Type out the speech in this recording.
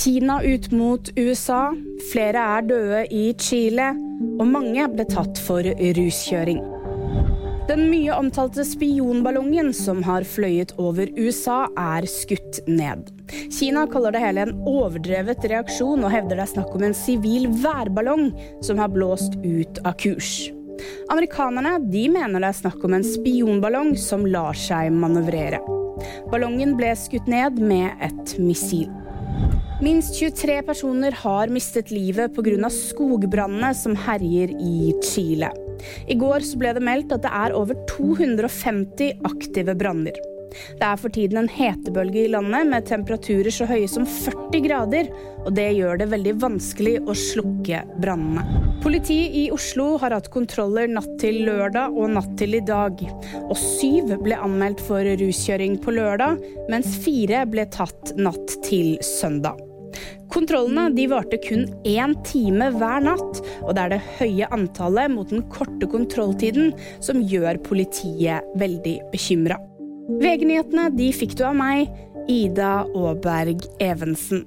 Kina ut mot USA, flere er døde i Chile, og mange ble tatt for ruskjøring. Den mye omtalte spionballongen som har fløyet over USA, er skutt ned. Kina kaller det hele en overdrevet reaksjon, og hevder det er snakk om en sivil værballong som har blåst ut av kurs. Amerikanerne de mener det er snakk om en spionballong som lar seg manøvrere. Ballongen ble skutt ned med et missil. Minst 23 personer har mistet livet pga. skogbrannene som herjer i Chile. I går ble det meldt at det er over 250 aktive branner. Det er for tiden en hetebølge i landet med temperaturer så høye som 40 grader, og det gjør det veldig vanskelig å slukke brannene. Politiet i Oslo har hatt kontroller natt til lørdag og natt til i dag. Og syv ble anmeldt for ruskjøring på lørdag, mens fire ble tatt natt til søndag. Kontrollene de varte kun én time hver natt, og det er det høye antallet mot den korte kontrolltiden som gjør politiet veldig bekymra. VG-nyhetene de fikk du av meg, Ida Aaberg Evensen.